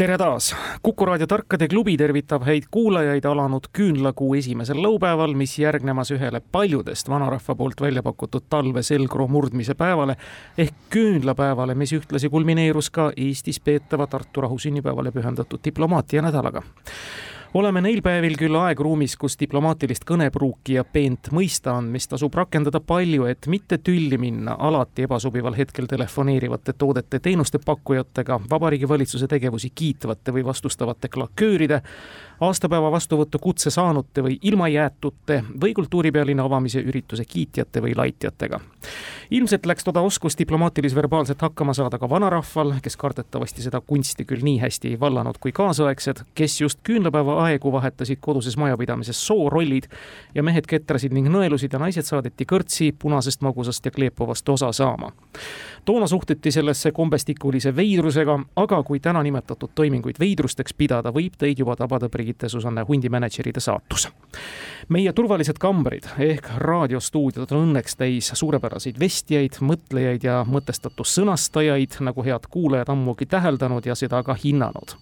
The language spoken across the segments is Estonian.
tere taas! kuku raadio Tarkade klubi tervitab häid kuulajaid alanud küünlakuu esimesel laupäeval, mis järgnemas ühele paljudest vanarahva poolt välja pakutud talve selgroo murdmise päevale ehk küünlapäevale, mis ühtlasi kulmineerus ka Eestis peetava Tartu rahu sünnipäevale pühendatud diplomaatia nädalaga oleme neil päevil küll aegruumis, kus diplomaatilist kõnepruuki ja peent mõistaandmist tasub rakendada palju, et mitte tülli minna alati ebasobival hetkel telefoneerivate toodete-teenuste pakkujatega, Vabariigi Valitsuse tegevusi kiitvate või vastustavate klakööride, aastapäeva vastuvõttu kutse saanute või ilmajäetute või kultuuripealinna avamise ürituse kiitjate või laitjatega. ilmselt läks toda oskus diplomaatilis-verbaalselt hakkama saada ka vanarahval, kes kardetavasti seda kunsti küll nii hästi ei vallanud kui kaasaegsed, kes just küünlapäeva aegu vahetasid koduses majapidamises soorollid ja mehed ketrasid ning nõelusid ja naised saadeti kõrtsi punasest, magusast ja kleepuvast osa saama. Toona suhtuti sellesse kombestikulise veidrusega, aga kui täna nimetatud toiminguid veidrusteks pidada, võib teid juba tabada Brigitte Susanne Hundi mänedžeride saatus. meie turvalised kambrid ehk raadiostuudiod on õnneks täis suurepäraseid vestjaid, mõtlejaid ja mõtestatus sõnastajaid, nagu head kuulajad ammugi täheldanud ja seda ka hinnanud.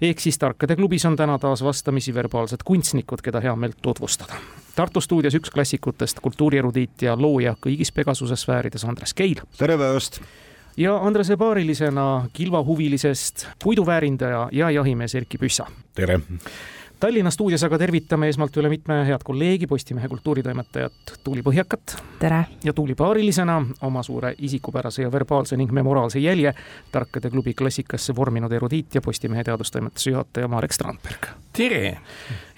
ehk siis Tarkade klubis on täna taas vastamisi verbaalsed kunstnikud, keda hea meel tutvustada. Tartu stuudios üks klassikutest, kultuurierudiit ja looja kõigis Pegasuse sfäärides, Andres Keil. tere päevast! ja Andrese paarilisena kilvahuvilisest puiduväärindaja ja jahimees Erkki Püssa. tere! Tallinna stuudios aga tervitame esmalt üle mitme head kolleegi, Postimehe kultuuritoimetajat Tuuli Põhjakat. tere! ja Tuuli paarilisena oma suure isikupärase ja verbaalse ning memoraalse jälje Tarkade klubi klassikasse vorminud erudiit ja Postimehe teadustoimetuse juhataja Marek Strandberg. tere!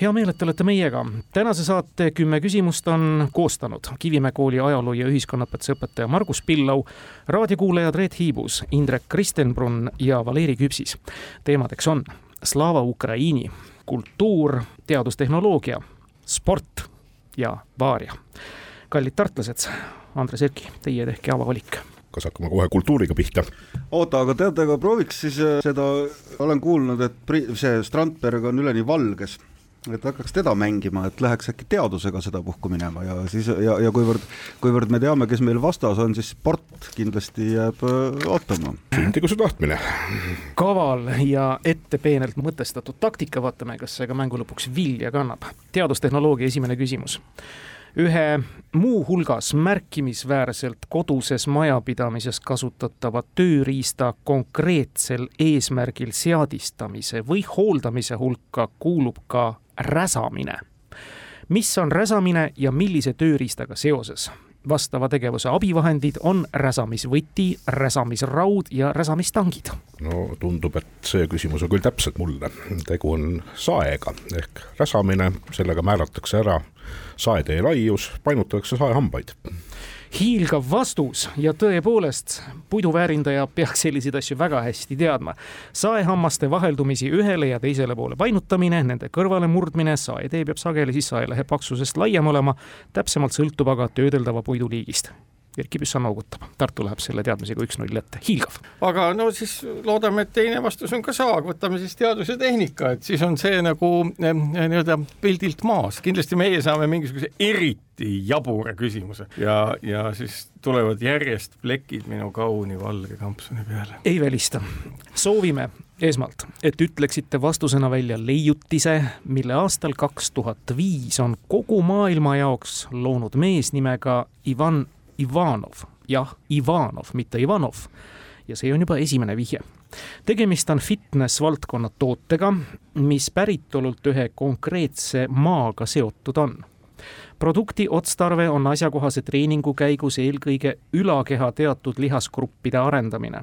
hea meel, et te olete meiega. tänase saate kümme küsimust on koostanud Kivimäe kooli ajaloo ja ühiskonnaõpetuse õpetaja Margus Pillau, raadiokuulajad Reet Hiibus, Indrek Kristenbrunn ja Valeri Küpsis. teemadeks on Slava Ukraini kultuur, teadustehnoloogia, sport ja vaaria. kallid tartlased, Andres Erki, teie tehke avavalik kas hakkame kohe kultuuriga pihta? oota, aga teate, aga prooviks siis äh, seda, olen kuulnud, et see Strandberg on üleni valges et hakkaks teda mängima, et läheks äkki teadusega sedapuhku minema ja siis ja, ja kuivõrd, kuivõrd me teame, kes meil vastas on, siis sport kindlasti jääb äh, ootama. sündigu see tahtmine. kaval ja ettepeenelt mõtestatud taktika, vaatame, kas see ka mängu lõpuks vilja kannab. teadustehnoloogia esimene küsimus ühe muuhulgas märkimisväärselt koduses majapidamises kasutatava tööriista konkreetsel eesmärgil seadistamise või hooldamise hulka kuulub ka räsamine. mis on räsamine ja millise tööriistaga seoses? vastava tegevuse abivahendid on räsamisvõti, räsamisraud ja räsamistangid. no tundub, et see küsimus on küll täpselt mulle. tegu on saega ehk räsamine, sellega määratakse ära saetee laius, painutatakse saehambaid hiilgav vastus ja tõepoolest, puiduväärindaja peaks selliseid asju väga hästi teadma. saehammaste vaheldumisi ühele ja teisele poole painutamine, nende kõrvale murdmine, saetee peab sageli siis saelehe paksusest laiem olema, täpsemalt sõltub aga töödeldava puidu liigist Erkki Püssa noogutab, Tartu läheb selle teadmisega üks-null ette, hiilgav. aga no siis loodame, et teine vastus on ka saag, võtame siis teadus ja tehnika, et siis on see nagu eh, nii-öelda pildilt maas, kindlasti meie saame mingisuguse eriti jabura küsimuse. Ja, ja siis tulevad järjest plekid minu kauni valge kampsuni peale. ei välista, soovime esmalt, et ütleksite vastusena välja leiutise, mille aastal kaks tuhat viis on kogu maailma jaoks loonud mees nimega Ivan Ivanov, jah, Ivanov, mitte Ivanov. ja see on juba esimene vihje. tegemist on fitness valdkonna tootega, mis päritolult ühe konkreetse maaga seotud on produkti otstarve on asjakohase treeningu käigus eelkõige ülakeha teatud lihasgruppide arendamine.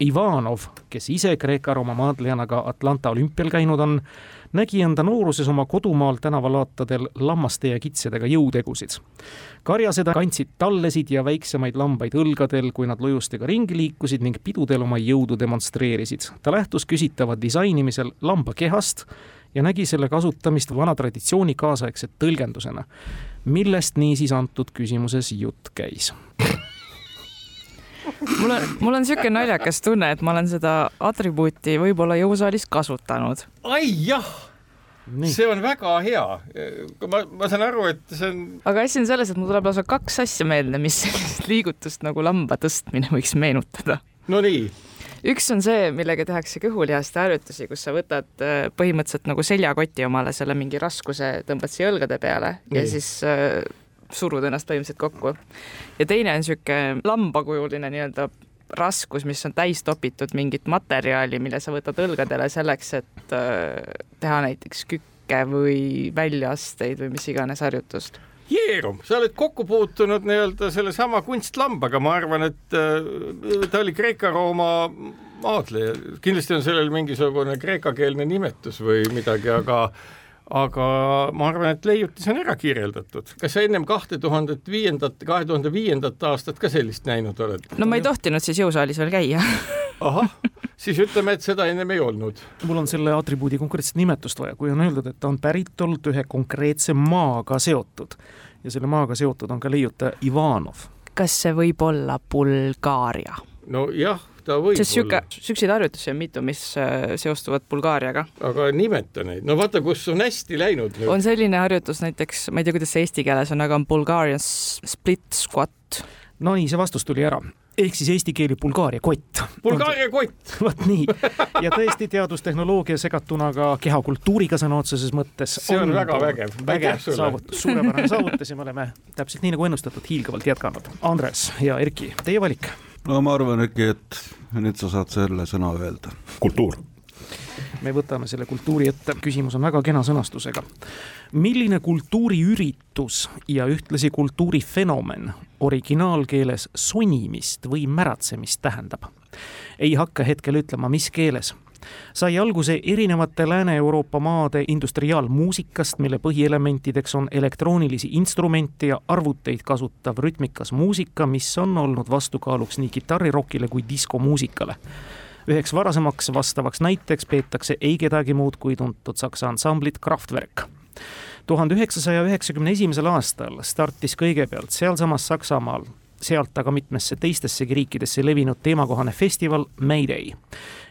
Ivanov, kes ise Kreeka-Rooma maadlejana ka Atlanta olümpial käinud on, nägi enda nooruses oma kodumaal tänavalaatadel lammaste ja kitsedega jõutegusid. karjased kandsid tallesid ja väiksemaid lambaid õlgadel, kui nad lujustega ringi liikusid ning pidudel oma jõudu demonstreerisid. ta lähtus küsitava disainimisel lamba kehast ja nägi selle kasutamist vana traditsiooni kaasaegse tõlgendusena. millest niisiis antud küsimuses jutt käis? Mul on, mul on niisugune naljakas tunne, et ma olen seda atribuuti võib-olla jõusaalis kasutanud. ai jah Nii. see on väga hea. ma, ma saan aru, et see on. aga asi on selles, et mul tuleb lausa kaks asja meelde, mis sellist liigutust nagu lamba tõstmine võiks meenutada. Nonii. üks on see, millega tehakse kõhulihaste harjutusi, kus sa võtad äh, põhimõtteliselt nagu seljakoti omale selle mingi raskuse, tõmbad siia õlgade peale Nii. ja siis äh, surud ennast põhimõtteliselt kokku. ja teine on niisugune lambakujuline nii-öelda raskus, mis on täis topitud mingit materjali, mille sa võtad õlgadele selleks, et äh, teha näiteks kükke või väljaasteid või mis iganes harjutust Jeerum, sa oled kokku puutunud nii-öelda sellesama kunstlambaga, ma arvan, et äh, ta oli Kreeka-Rooma maadleja, kindlasti on sellel mingisugune kreekakeelne nimetus või midagi, aga aga ma arvan, et leiutis on ära kirjeldatud. kas sa ennem kahte tuhandet viiendat, kahe tuhande viiendat aastat ka sellist näinud oled? no ma ei tohtinud siis jõusaalis veel käia ahah, siis ütleme, et seda ennem ei olnud. mul on selle atribuudi konkreetset nimetust vaja, kui on öeldud, et ta on päritolult ühe konkreetse maaga seotud ja selle maaga seotud on ka leiutaja Ivanov. kas see võib olla Bulgaaria? nojah ta võib sest sihuke, siukseid harjutusi on mitu, mis äh, seostuvad Bulgaariaga. aga nimeta neid, no vaata, kus on hästi läinud. on selline harjutus näiteks, ma ei tea, kuidas see eesti keeles on, aga on Bulgarian split squat. no nii, see vastus tuli ära ehk siis eesti keeli Bulgaaria kott. Bulgaaria kott. vot nii ja tõesti teadustehnoloogia segatuna ka kehakultuuriga sõna otseses mõttes. see on, on väga vägev. vägev saavutus, suurepärane saavutus ja me oleme täpselt nii nagu ennustatud hiilgavalt jätkanud. Andres ja Erki, teie valik no ma arvan äkki, et nüüd sa saad selle sõna öelda. kultuur. me võtame selle kultuuri ette, küsimus on väga kena sõnastusega. milline kultuuriüritus ja ühtlasi kultuurifenomen originaalkeeles sonimist või märatsemist tähendab? ei hakka hetkel ütlema, mis keeles sai alguse erinevate Lääne-Euroopa maade industriaalmuusikast, mille põhielementideks on elektroonilisi instrumente ja arvuteid kasutav rütmikas muusika, mis on olnud vastukaaluks nii kitarrirokile kui diskomuusikale. Üheks varasemaks vastavaks näiteks peetakse ei kedagi muud kui tuntud saksa ansamblit Kraftwerk. tuhande üheksasaja üheksakümne esimesel aastal startis kõigepealt sealsamas Saksamaal sealt aga mitmesse teistessegi riikidesse levinud teemakohane festival Mayday.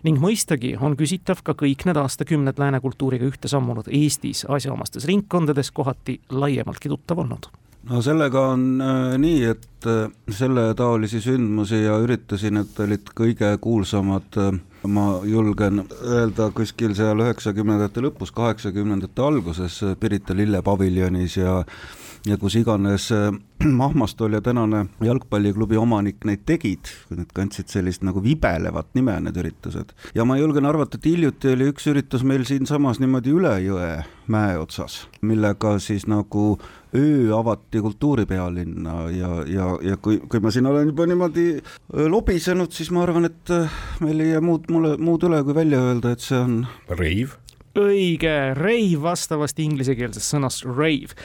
ning mõistagi on küsitav ka kõik need aastakümned lääne kultuuriga ühte sammunud Eestis asjaomastes ringkondades kohati laiemaltki tuttav olnud no sellega on äh, nii, et äh, selletaolisi sündmusi ja üritusi, need olid kõige kuulsamad äh, ma julgen öelda kuskil seal üheksakümnendate lõpus, kaheksakümnendate alguses Pirita lillepaviljonis ja ja kus iganes äh, Mahmastol ja tänane jalgpalliklubi omanik neid tegid, need kandsid sellist nagu vibelevat nime, need üritused. ja ma julgen arvata, et hiljuti oli üks üritus meil siinsamas niimoodi üle jõe mäe otsas, millega siis nagu öö avati kultuuripealinna ja, ja, ja kui, kui ma siin olen juba niimoodi äh, lobisenud, siis ma arvan, et äh, meil ei jää muud, mulle muud üle, kui välja öelda, et see on reiv õige, rave vastavasti inglisekeelsest sõnast rave.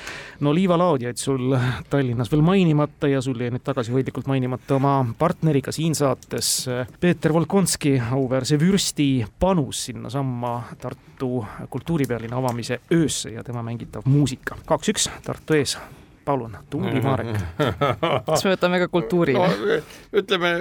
no liivalaadjaid sul Tallinnas veel mainimata ja sul jäi nüüd tagasihoidlikult mainimata oma partneriga siin saates Peeter Volkonski, auväärse vürsti panus sinnasamma Tartu kultuuripealinna avamise öösse ja tema mängitav muusika. kaks-üks Tartu ees palun, tubli Marek. kas me võtame ka kultuuri no,? ütleme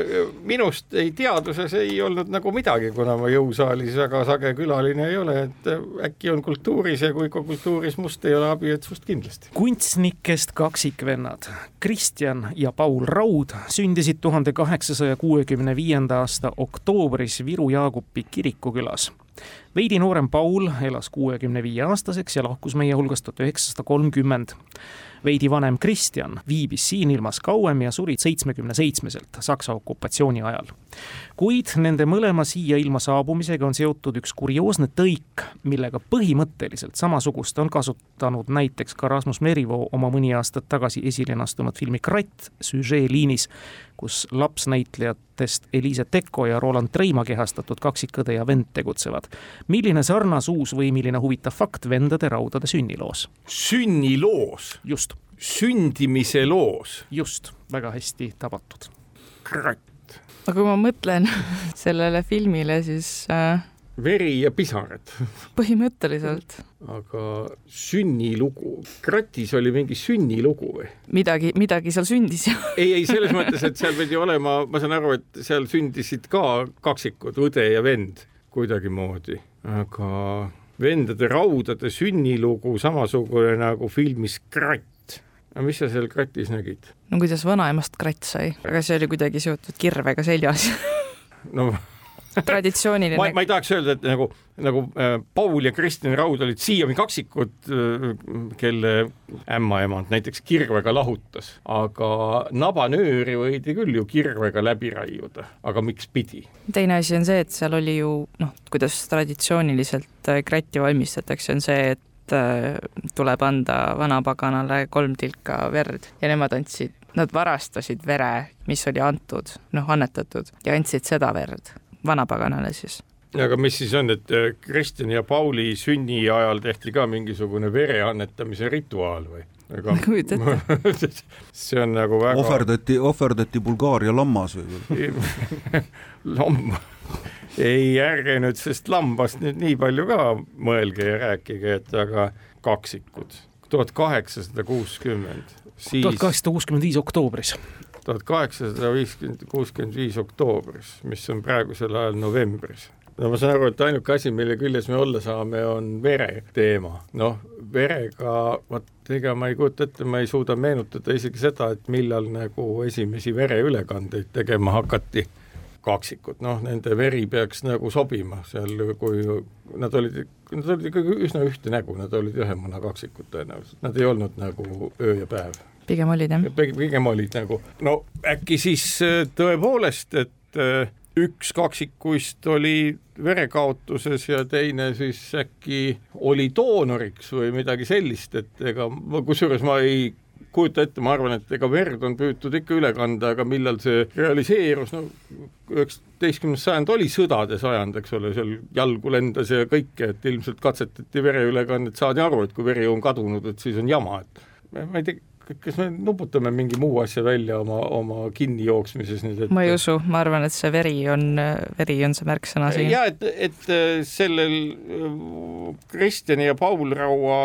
minust ei teaduses ei olnud nagu midagi, kuna ma jõusaalis väga sage külaline ei ole, et äkki on kultuuris ja kui ka kultuuris must ei ole abi, et sust kindlasti. kunstnikest kaksikvennad Kristjan ja Paul Raud sündisid tuhande kaheksasaja kuuekümne viienda aasta oktoobris Viru Jaagupi kirikukülas veidi noorem Paul elas kuuekümne viie aastaseks ja lahkus meie hulgast tuhat üheksasada kolmkümmend veidi vanem Kristjan viibis siin ilmas kauem ja suri seitsmekümne seitsmeselt Saksa okupatsiooni ajal. kuid nende mõlema siia ilma saabumisega on seotud üks kurioosne tõik, millega põhimõtteliselt samasugust on kasutanud näiteks ka Rasmus Merivoo oma mõni aasta tagasi esile astunud filmi Kratt süžeeliinis, kus lapsnäitlejatest Eliise Teko ja Roland Treima kehastatud kaksikõde ja vend tegutsevad. milline sarnasuus või milline huvitav fakt vendade raudade sünniloos? sünniloos? just. sündimise loos? just, väga hästi tabatud. kratt. aga kui ma mõtlen sellele filmile, siis äh, veri ja pisarad. Põhimõtteliselt. Aga sünnilugu, Kratis oli mingi sünnilugu või? midagi, midagi seal sündis ja ei, ei selles mõttes, et seal pidi olema, ma saan aru, et seal sündisid ka kaksikud, õde ja vend kuidagimoodi, aga vendade raudade sünnilugu samasugune nagu filmis Kratt. aga mis sa seal Kratis nägid? no kuidas vanaemast kratt sai, aga see oli kuidagi seotud kirvega seljas. No traditsiooniline. ma, ma ei tahaks öelda, et nagu, nagu äh, Paul ja Kristjan Raud olid siiani kaksikud äh,, kelle ämmaemand näiteks kirvega lahutas, aga nabanööri võidi küll ju kirvega läbi raiuda, aga miks pidi? teine asi on see, et seal oli ju noh, kuidas traditsiooniliselt äh, kratti valmistatakse, on see, et tuleb anda vanapaganale kolm tilka verd ja nemad andsid Nad varastasid vere, mis oli antud, noh, annetatud ja andsid seda verd vanapaganale siis. aga mis siis on, et äh, Kristjan ja Pauli sünni ajal tehti ka mingisugune vere annetamise rituaal või? ette. see on nagu väga ohverdati, ohverdati Bulgaaria lammas või lamm ei, ärge nüüd sellest lambast nüüd nii palju ka mõelge ja rääkige, et aga kaksikud, tuhat kaheksasada kuuskümmend. tuhat kaheksasada kuuskümmend viis oktoobris tuhat kaheksasada viiskümmend, kuuskümmend viis oktoobris, mis on praegusel ajal novembris. no ma saan aru, et ainuke asi, mille küljes me olla saame, on vere teema. noh, verega, vot ega ma ei kujuta ette, ma ei suuda meenutada isegi seda, et millal nagu esimesi vereülekandeid tegema hakati kaksikud, noh, nende veri peaks nagu sobima seal, kui nad olid, nad olid ikkagi üsna ühte nägu, nad olid ühe muna kaksikud tõenäoliselt, nad ei olnud nagu öö ja päev pigem olid jah? pigem olid nagu, no äkki siis äh, tõepoolest, et äh, üks kaksikuist oli verekaotuses ja teine siis äkki oli doonoriks või midagi sellist, et ega kusjuures ma ei kujuta ette, ma arvan, et ega verd on püütud ikka üle kanda, aga millal see realiseerus, no üheksateistkümnes sajand oli sõdade sajand, eks ole, seal jalgu lendas ja kõike, et ilmselt katsetati vereülekannet, saadi aru, et kui veri on kadunud, et siis on jama, et ma ei tea, kas me nuputame mingi muu asja välja oma, oma kinnijooksmises nüüd et...? ma ei usu, ma arvan, et see veri on, veri on see märksõna siin. ja et, et äh, sellel äh, Kristjani ja Paul Raua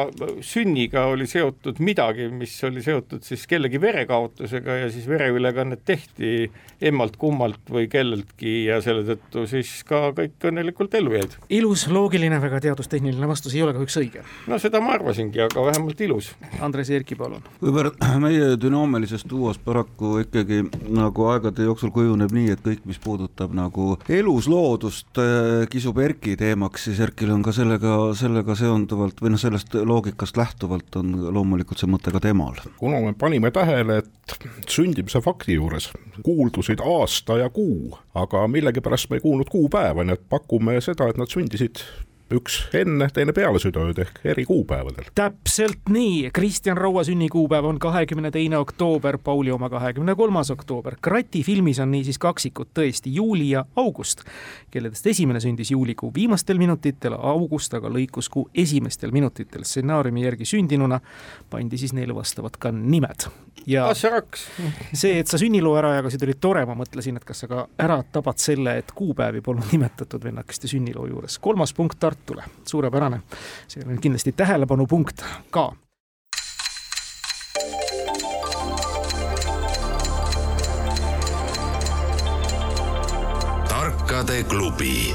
sünniga oli seotud midagi, mis oli seotud siis kellegi verekaotusega ja siis vereülekannet tehti emmalt-kummalt või kelleltki ja selle tõttu siis ka kõik õnnelikult ellu jäid. ilus, loogiline, väga teadustehniline vastus ei ole kahjuks õige. no seda ma arvasingi, aga vähemalt ilus. Andres Erki, palun. kuivõrd meie dünaamilisest duost paraku ikkagi nagu aegade jooksul kujuneb nii, et kõik, mis puudutab nagu elusloodust, äh, kisub Erki teemaks, siis Erkil on ka sellega, sellega seonduvalt või noh, sellest loogikast lähtuvalt on loomulikult see mõte ka temal. kuna me panime tähele, et sündimise fakti juures kuuldusid aasta ja kuu, aga millegipärast me ei kuulnud kuupäeva, nii et pakume seda, et nad sündisid üks enne, teine peale südaööd ehk eri kuupäevadel. täpselt nii, Kristjan Raua sünnikuupäev on kahekümne teine oktoober, Pauli oma kahekümne kolmas oktoober. Krati filmis on niisiis kaksikud tõesti Juuli ja August, kelledest esimene sündis juulikuu viimastel minutitel, August aga lõikuskuu esimestel minutitel. stsenaariumi järgi sündinuna pandi siis neile vastavad ka nimed. ja Assaraks. see, et sa sünniloo ära jagasid, oli tore, ma mõtlesin, et kas sa ka ära tabad selle, et kuupäevi polnud nimetatud vennakeste sünniloo juures. kolmas punkt Tartu Tartule, suurepärane. see on kindlasti tähelepanupunkt ka. Tarkade klubi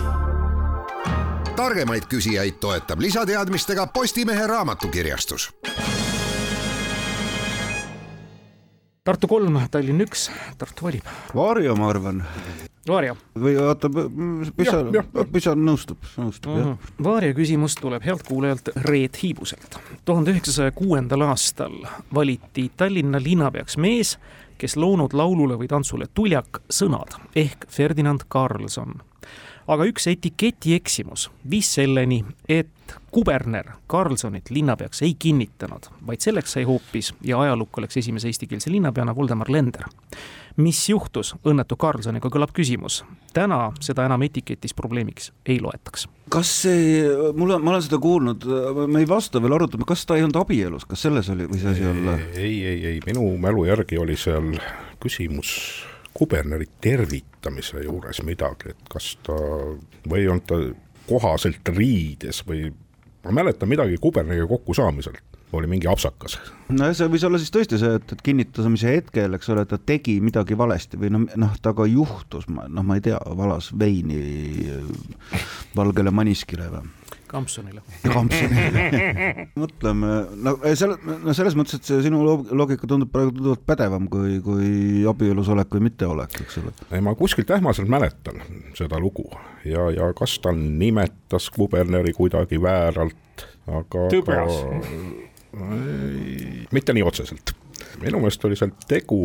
targemaid küsijaid toetab lisateadmistega Postimehe raamatukirjastus. Tartu kolm, Tallinn üks, Tartu valib. Varjo, ma arvan. Vaarja. või oota, Pisan, Pisan nõustub, nõustub mm -hmm. jah. Mhm. Vaarja küsimus tuleb healt kuulajalt Reet Hiibuselt. tuhande üheksasaja kuuendal aastal valiti Tallinna linnapeaks mees, kes loonud laulule või tantsule tuljak sõnad ehk Ferdinand Karlsson. aga üks etiketi eksimus viis selleni, et kuberner Karlssonit linnapeaks ei kinnitanud, vaid selleks sai hoopis ja ajalukku läks esimese eestikeelse linnapeana Voldemar Lender mis juhtus õnnetu Karlssoniga, kõlab küsimus. täna seda enam etiketis probleemiks ei loetaks. kas see, mul on, ma olen seda kuulnud, me ei vasta veel, arutame, kas ta ei olnud abielus, kas selles oli, võis asi olla? ei, ei, ei, minu mälu järgi oli seal küsimus kuberneri tervitamise juures midagi, et kas ta või ei olnud ta kohaselt riides või ma mäletan midagi kuberneriga kokkusaamiselt oli mingi apsakas. no see võis olla siis tõesti see, et, et kinnitamise hetkel, eks ole, ta tegi midagi valesti või noh, noh, temaga juhtus, noh, ma ei tea, valas veini valgele maniskile või Kampsunile. Kampsunile mõtleme, no seal, no selles mõttes, et see sinu loogika tundub praegu tunduvalt pädevam kui, kui abielus olek või mitteolek, eks ole. ei, ma kuskilt ähmaselt mäletan seda lugu ja, ja kas ta nimetas kuberneri kuidagi vääralt, aga tõbras ka mitte nii otseselt minu meelest oli seal tegu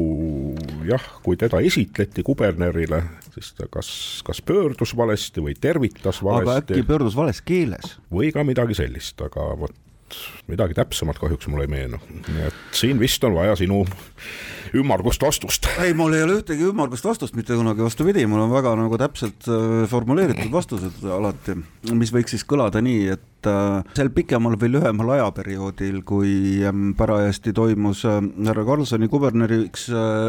jah, kui teda esitleti kubernerile, siis ta kas, kas pöördus valesti või tervitas valesti. aga äkki pöördus vales keeles? või ka midagi sellist, aga vot midagi täpsemat kahjuks mulle ei meenu, nii et siin vist on vaja sinu ümmargust vastust. ei, mul ei ole ühtegi ümmargust vastust mitte kunagi, vastupidi, mul on väga nagu täpselt äh, formuleeritud vastused alati, mis võiks siis kõlada nii, et äh, sel pikemal või lühemal ajaperioodil, kui ähm, parajasti toimus äh, härra Karlssoni kuberneriks,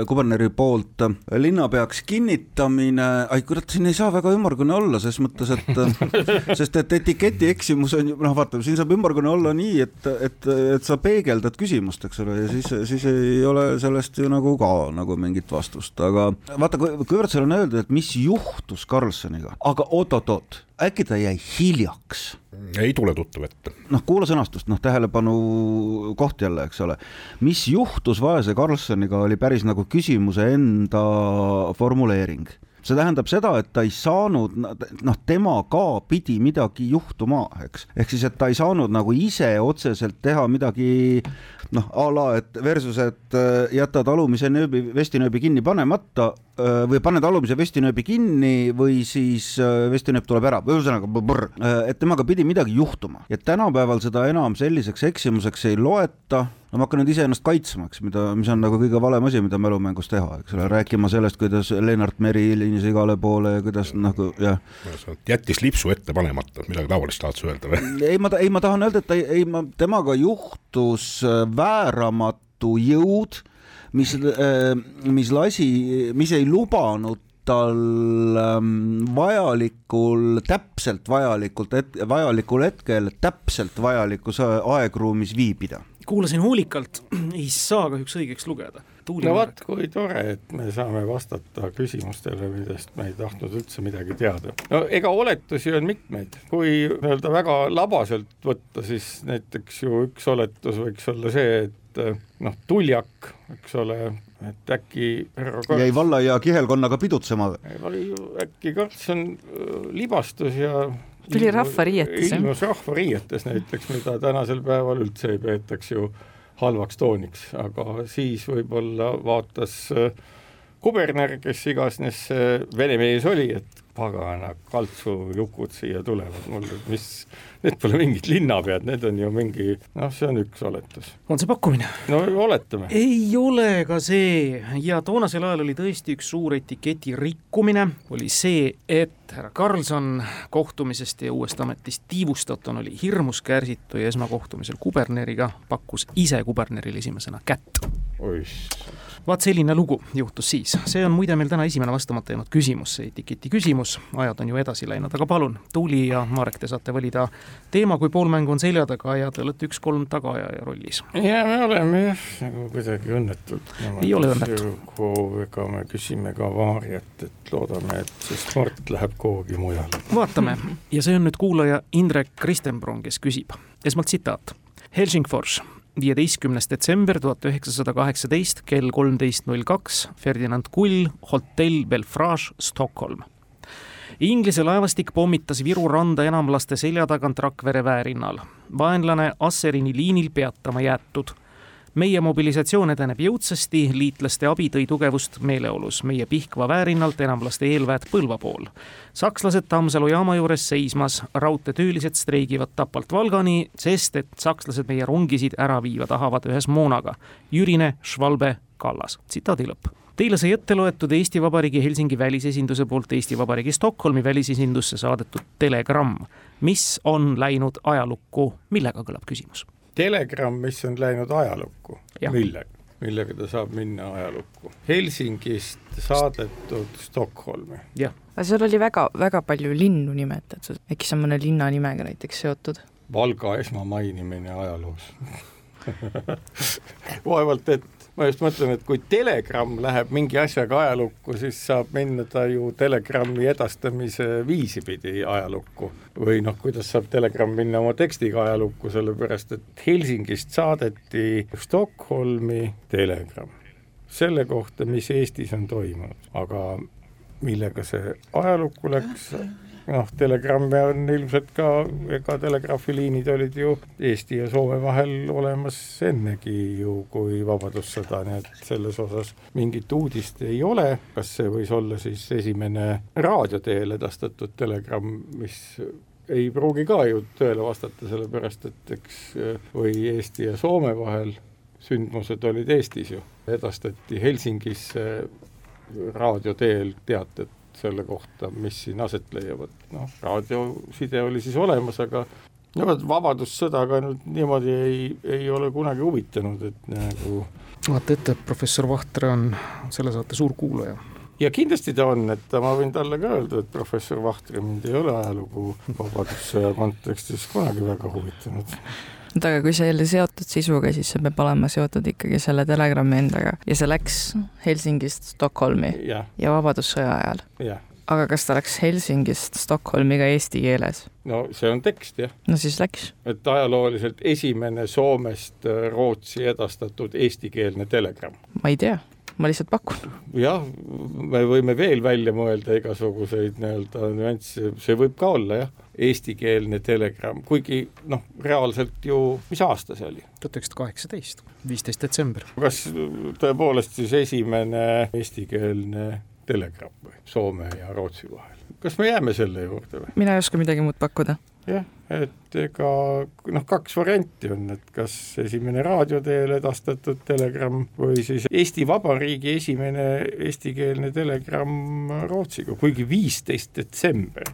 kuberneri poolt linnapeaks kinnitamine, ai kurat, siin ei saa väga ümmargune olla, ses mõttes, et sest et etiketi eksimus on ju, noh, vaata, siin saab ümmargune olla nii, et, et, et sa peegeldad küsimust, eks ole, ja siis, siis ei ole sellest ju nagu ka nagu mingit vastust, aga vaata, kuivõrd seal on öeldud, et mis juhtus Karlssoniga, aga oot-oot-oot, äkki ta jäi hiljaks? ei tule tuttav ette. noh, kuula sõnastust, noh, tähelepanu koht jälle, eks ole. mis juhtus vaese Karlssoniga, oli päris nagu küsimuse enda formuleering see tähendab seda, et ta ei saanud, noh, tema ka pidi midagi juhtuma, eks. ehk siis, et ta ei saanud nagu ise otseselt teha midagi noh, a la, et versus, et äh, jätad alumise nööbi, vestinööbi kinni panemata või paned alumise vestinööbi kinni või siis äh, vestinööp tuleb ära, ühesõnaga, et temaga pidi midagi juhtuma. Ja tänapäeval seda enam selliseks eksimuseks ei loeta. No ma hakkan nüüd iseennast kaitsma, eks, mida, mis on nagu kõige valem asi, mida mälumängus teha, eks ole, rääkima sellest, kuidas Lennart Meri helines igale poole ja kuidas nagu jah. jättis lipsu ette panemata, midagi taolist tahad sa öelda või? ei, ma, ei, ma tahan öelda, et ta ei, ei, ma, temaga juhtus äh, vääramatu jõud, mis, äh, mis lasi, mis ei lubanud tal ähm, vajalikul, täpselt vajalikult, vajalikul hetkel täpselt vajalikus aegruumis viibida kuulasin hoolikalt, ei saa kahjuks õigeks lugeda. no vot, kui tore, et me saame vastata küsimustele, millest me ei tahtnud üldse midagi teada. no ega oletusi on mitmeid, kui nii-öelda väga labaselt võtta, siis näiteks ju üks oletus võiks olla see, et noh, tuljak, eks ole, et äkki härra Karts... jäi valla ja kihelkonnaga pidutsema. äkki Karlsson äh, libastus ja tuli rahvariietes, jah? ilmus rahvariietes näiteks, mida tänasel päeval üldse ei peetaks ju halvaks tooniks, aga siis võib-olla vaatas äh, kuberner, kes iganes vene mees oli, et pagana kaltsujukud siia tulevad mul, mis, need pole mingid linnapead, need on ju mingi, noh, see on üks oletus. on see pakkumine? no oletame. ei ole ka see ja toonasel ajal oli tõesti üks suur etiketi rikkumine, oli see, et härra Karlsson kohtumisest ja uuest ametist tiivustatuna oli hirmus kärsitu ja esmakohtumisel kuberneriga pakkus ise kubernerile esimesena kätt. Vaat selline lugu juhtus siis, see on muide meil täna esimene vastamata jäänud küsimus, see etiketi küsimus, ajad on ju edasi läinud, aga palun, Tuuli ja Marek, te saate valida teema, kui poolmäng on selja taga ja te olete üks-kolm tagaajaja rollis. ja me oleme jah, nagu kuidagi õnnetud. ei ole õnnetu. ega me küsime ka Vaariat, et loodame, et see sport läheb kuhugi mujale. vaatame ja see on nüüd kuulaja Indrek Kristenbron, kes küsib. esmalt tsitaat. Helsingfors, viieteistkümnes detsember tuhat üheksasada kaheksateist kell kolmteist null kaks, Ferdinand Kull, hotell Belfrage, Stockholm. Inglise laevastik pommitas Viru randa enamlaste selja tagant Rakvere väerinnal. vaenlane Asserini liinil peatama jäetud meie mobilisatsioon edeneb jõudsasti, liitlaste abi tõi tugevust meeleolus, meie Pihkva väärinnalt enamlaste eelväed Põlva pool. sakslased Tammsalu jaama juures seismas, raudteetöölised streigivad Tapalt Valgani, sest et sakslased meie rongisid ära viiva tahavad ühes moonaga. Jürine, Schwalbe, Kallas, tsitaadi lõpp Teile sai ette loetud Eesti Vabariigi Helsingi välisesinduse poolt Eesti Vabariigi Stockholmi välisesindusse saadetud telegramm, mis on läinud ajalukku, millega kõlab küsimus? Telegramm, mis on läinud ajalukku, millega? millega ta saab minna ajalukku. Helsingist saadetud Stockholmi. jah. aga seal oli väga, väga palju linnu nimetatud, äkki see on mõne linna nimega näiteks seotud? Valga esmamainimine ajaloos vaevalt, et ma just mõtlen, et kui telegramm läheb mingi asjaga ajalukku, siis saab minna ta ju telegrammi edastamise viisi pidi ajalukku. või noh, kuidas saab telegramm minna oma tekstiga ajalukku, sellepärast et Helsingist saadeti Stockholmi telegramm selle kohta, mis Eestis on toimunud, aga millega see ajalukku läks, noh, telegramme on ilmselt ka, ega telegraafiliinid olid ju Eesti ja Soome vahel olemas ennegi ju, kui Vabadussõda, nii et selles osas mingit uudist ei ole, kas see võis olla siis esimene raadio teel edastatud telegramm, mis ei pruugi ka ju tõele vastata, sellepärast et eks või Eesti ja Soome vahel sündmused olid Eestis ju, edastati Helsingisse raadio teel teated selle kohta, mis siin aset leiavad, noh, raadioside oli siis olemas, aga no vot, Vabadussõdaga nüüd niimoodi ei, ei ole kunagi huvitanud, et nagu vaata ette, professor Vahtre on selle saate suur kuulaja ja kindlasti ta on, et ma võin talle ka öelda, et professor Vahtre mind ei ole ajalugu Vabadussõja kontekstis kunagi väga huvitanud oota, aga kui see ole seotud sisuga, siis see peab olema seotud ikkagi selle telegrammi endaga ja see läks Helsingist Stockholmi ja, ja Vabadussõja ajal. aga kas ta läks Helsingist Stockholmi ka eesti keeles? no see on tekst, jah. no siis läks. et ajalooliselt esimene Soomest Rootsi edastatud eestikeelne telegramm. ma ei tea ma lihtsalt pakun. jah, me võime veel välja mõelda igasuguseid nii-öelda nüansse, see võib ka olla jah, eestikeelne telegramm, kuigi noh, reaalselt ju, mis aasta see oli? tuhat üheksasada kaheksateist, viisteist detsember. kas tõepoolest siis esimene eestikeelne telegramm või Soome ja Rootsi vahel? kas me jääme selle juurde või? mina ei oska midagi muud pakkuda. Jah, et ega noh, kaks varianti on, et kas esimene raadio teel edastatud telegramm või siis Eesti Vabariigi esimene eestikeelne telegramm Rootsiga, kuigi viisteist detsember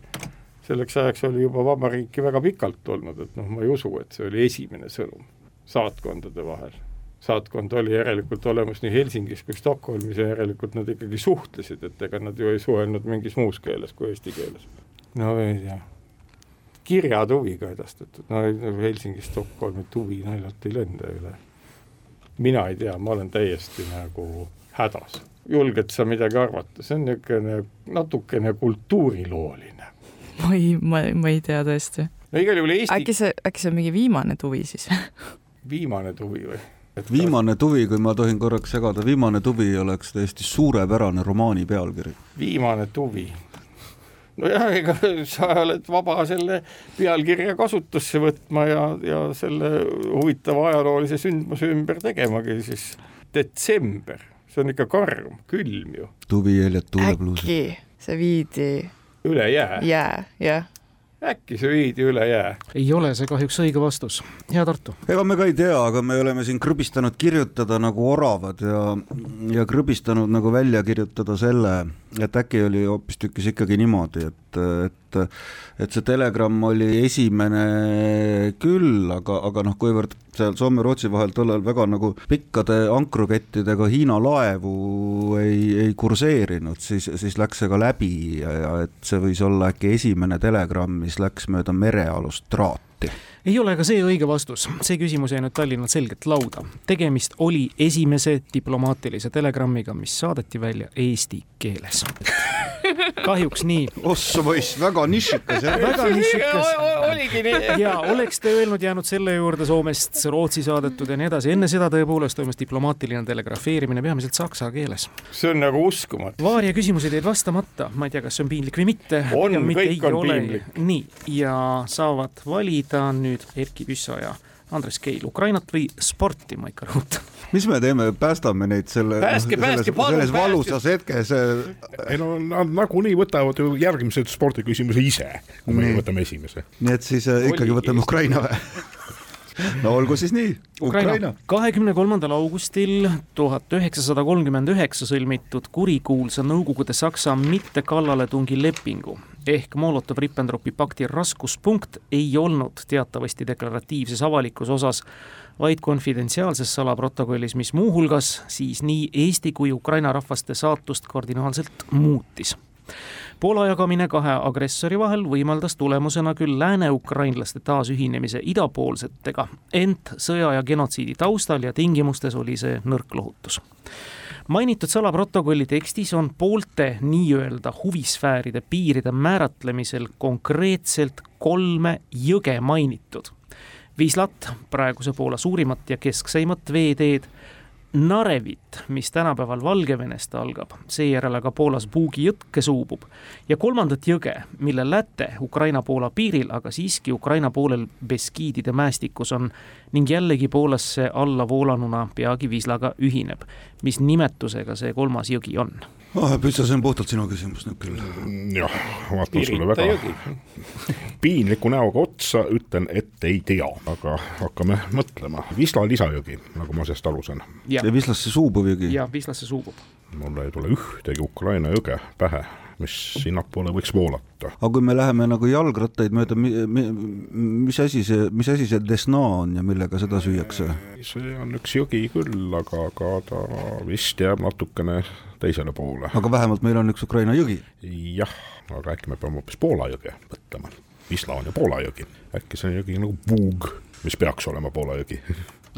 selleks ajaks oli juba vabariiki väga pikalt olnud, et noh, ma ei usu, et see oli esimene sõnum saatkondade vahel. saatkond oli järelikult olemas nii Helsingis kui Stockholmis ja järelikult nad ikkagi suhtlesid, et ega nad ju ei suhelnud mingis muus keeles kui eesti keeles. no ei tea kirjad huviga edastatud, no Helsingist Stockholmi huvi naljalt ei lenda üle. mina ei tea, ma olen täiesti nagu hädas. julged sa midagi arvata, see on niisugune natukene kultuurilooline. ma ei, ma, ma ei tea tõesti. no igal juhul Eesti äkki see, äkki see on mingi viimane tuvi siis viimane tuvi või? viimane tuvi, kui ma tohin korraks segada, viimane tuvi oleks täiesti suurepärane romaani pealkiri. viimane tuvi, nojah, ega sa oled vaba selle pealkirja kasutusse võtma ja, ja selle huvitava ajaloolise sündmuse ümber tegemagi siis detsember, see on ikka karm, külm ju. tuviheljed tuulepluusid. äkki see viidi üle jää? jää, jah äkki see viidi üle jää? ei ole see kahjuks õige vastus. hea Tartu. ega me ka ei tea, aga me oleme siin krõbistanud kirjutada nagu oravad ja, ja krõbistanud nagu välja kirjutada selle, et äkki oli hoopistükkis ikkagi niimoodi, et, et et see telegramm oli esimene küll, aga, aga noh, kuivõrd seal Soome-Rootsi vahel tollal väga nagu pikkade ankrukettidega Hiina laevu ei, ei kurseerinud, siis, siis läks see ka läbi ja, et see võis olla äkki esimene telegramm, mis läks mööda merealust traati. Ei ole ka see õige vastus, see küsimus jäi nüüd Tallinnalt selgelt lauda. tegemist oli esimese diplomaatilise telegrammiga, mis saadeti välja eesti keeles kahjuks nii. ossa poiss, väga nišikas jah. väga nišikas. oligi nii. ja oleks te öelnud, jäänud selle juurde Soomest Rootsi saadetud ja nii edasi, enne seda tõepoolest toimus diplomaatiline telegrafeerimine peamiselt saksa keeles. see on nagu uskumatu. Vaaria küsimused jäid vastamata, ma ei tea, kas see on piinlik või mitte. on, kõik on ole. piinlik. nii, ja saavad valida nüüd Erkki Püssoja Andres Keil, Ukrainat või sporti, ma ikka rõhutan. mis me teeme, päästame neid selle, palun, selles valusas hetkes? ei no nad nagunii võtavad ju järgmise spordiküsimuse ise, kui meie võtame esimese. nii et siis äh, ikkagi võtame Ukraina või? no olgu siis nii, Ukraina. kahekümne kolmandal augustil tuhat üheksasada kolmkümmend üheksa sõlmitud kurikuulsa Nõukogude Saksa mittekallaletungi lepingu ehk Molotov-Ribbentropi pakti raskuspunkt ei olnud teatavasti deklaratiivses avalikus osas, vaid konfidentsiaalses salaprotokollis, mis muuhulgas siis nii Eesti kui Ukraina rahvaste saatust kardinaalselt muutis. Poola jagamine kahe agressori vahel võimaldas tulemusena küll lääne-ukrainlaste taasühinemise idapoolsetega, ent sõja ja genotsiidi taustal ja tingimustes oli see nõrk lohutus mainitud salaprotokolli tekstis on poolte nii-öelda huvisfääride piiride määratlemisel konkreetselt kolme jõge mainitud. Wislat, praeguse Poola suurimat ja keskseimat veeteed, Narevit, mis tänapäeval Valgevenest algab, seejärel aga Poolas Bugi jõkke suubub ja kolmandat jõge, mille läte Ukraina-Poola piiril, aga siiski Ukraina poolel Beskiidide mäestikus on ning jällegi Poolasse alla voolanuna peagi Vislaga ühineb. mis nimetusega see kolmas jõgi on? Püssa, see on puhtalt sinu küsimus nüüd küll. jah, vaatan sulle väga piinliku näoga otsa, ütlen, et ei tea, aga hakkame mõtlema. Wisla lisajõgi, nagu ma sellest aru saan. ja Wislasse suubuv jõgi? jah, Wislasse suubub. mulle ei tule ühtegi Ukraina jõge pähe mis sinnapoole võiks voolata. aga kui me läheme nagu jalgrattaid mööda, mis asi see, mis asi see Desna on ja millega seda süüakse? see on üks jõgi küll, aga, aga ta vist jääb natukene teisele poole. aga vähemalt meil on üks Ukraina jõgi? jah, aga äkki me peame hoopis Poola jõge mõtlema. Wisla on ju Poola jõgi, äkki see on jõgi nagu Bug, mis peaks olema Poola jõgi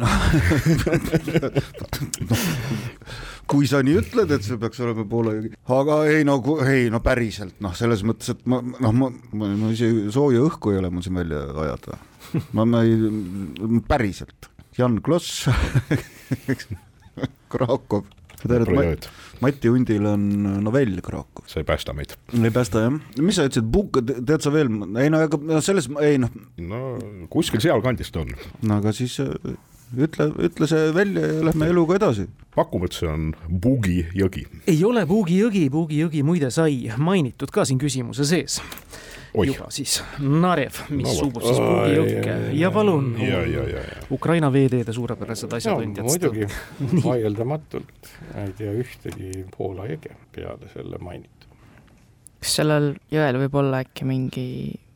kui sa nii ütled, et see peaks olema Poola jõgi, aga ei no, ei no päriselt noh, selles mõttes, et ma noh, ma, ma, ma isegi sooja õhku ei ole mul siin välja ajada. ma, ma ei, päriselt, Jan Kloss Krakow. Mati Hundil on novell Krakow. see ei päästa meid. ei päästa jah, mis sa ütlesid, Buk-, tead sa veel, ei no aga no selles, ei noh. no kuskil sealkandis ta on. no aga siis ütle, ütle see välja ja lähme eluga edasi. pakume, et see on Bugi jõgi. ei ole Bugi jõgi, Bugi jõgi muide sai mainitud ka siin küsimuse sees. Oih. juba siis Narev, mis no, suubub siis Bugi jõkke ja palun, Ukraina veeteede suurepärased asjatundjad. muidugi, vaieldamatult, ei tea ühtegi Poola jõge peale selle mainitud. kas sellel jõel võib olla äkki mingi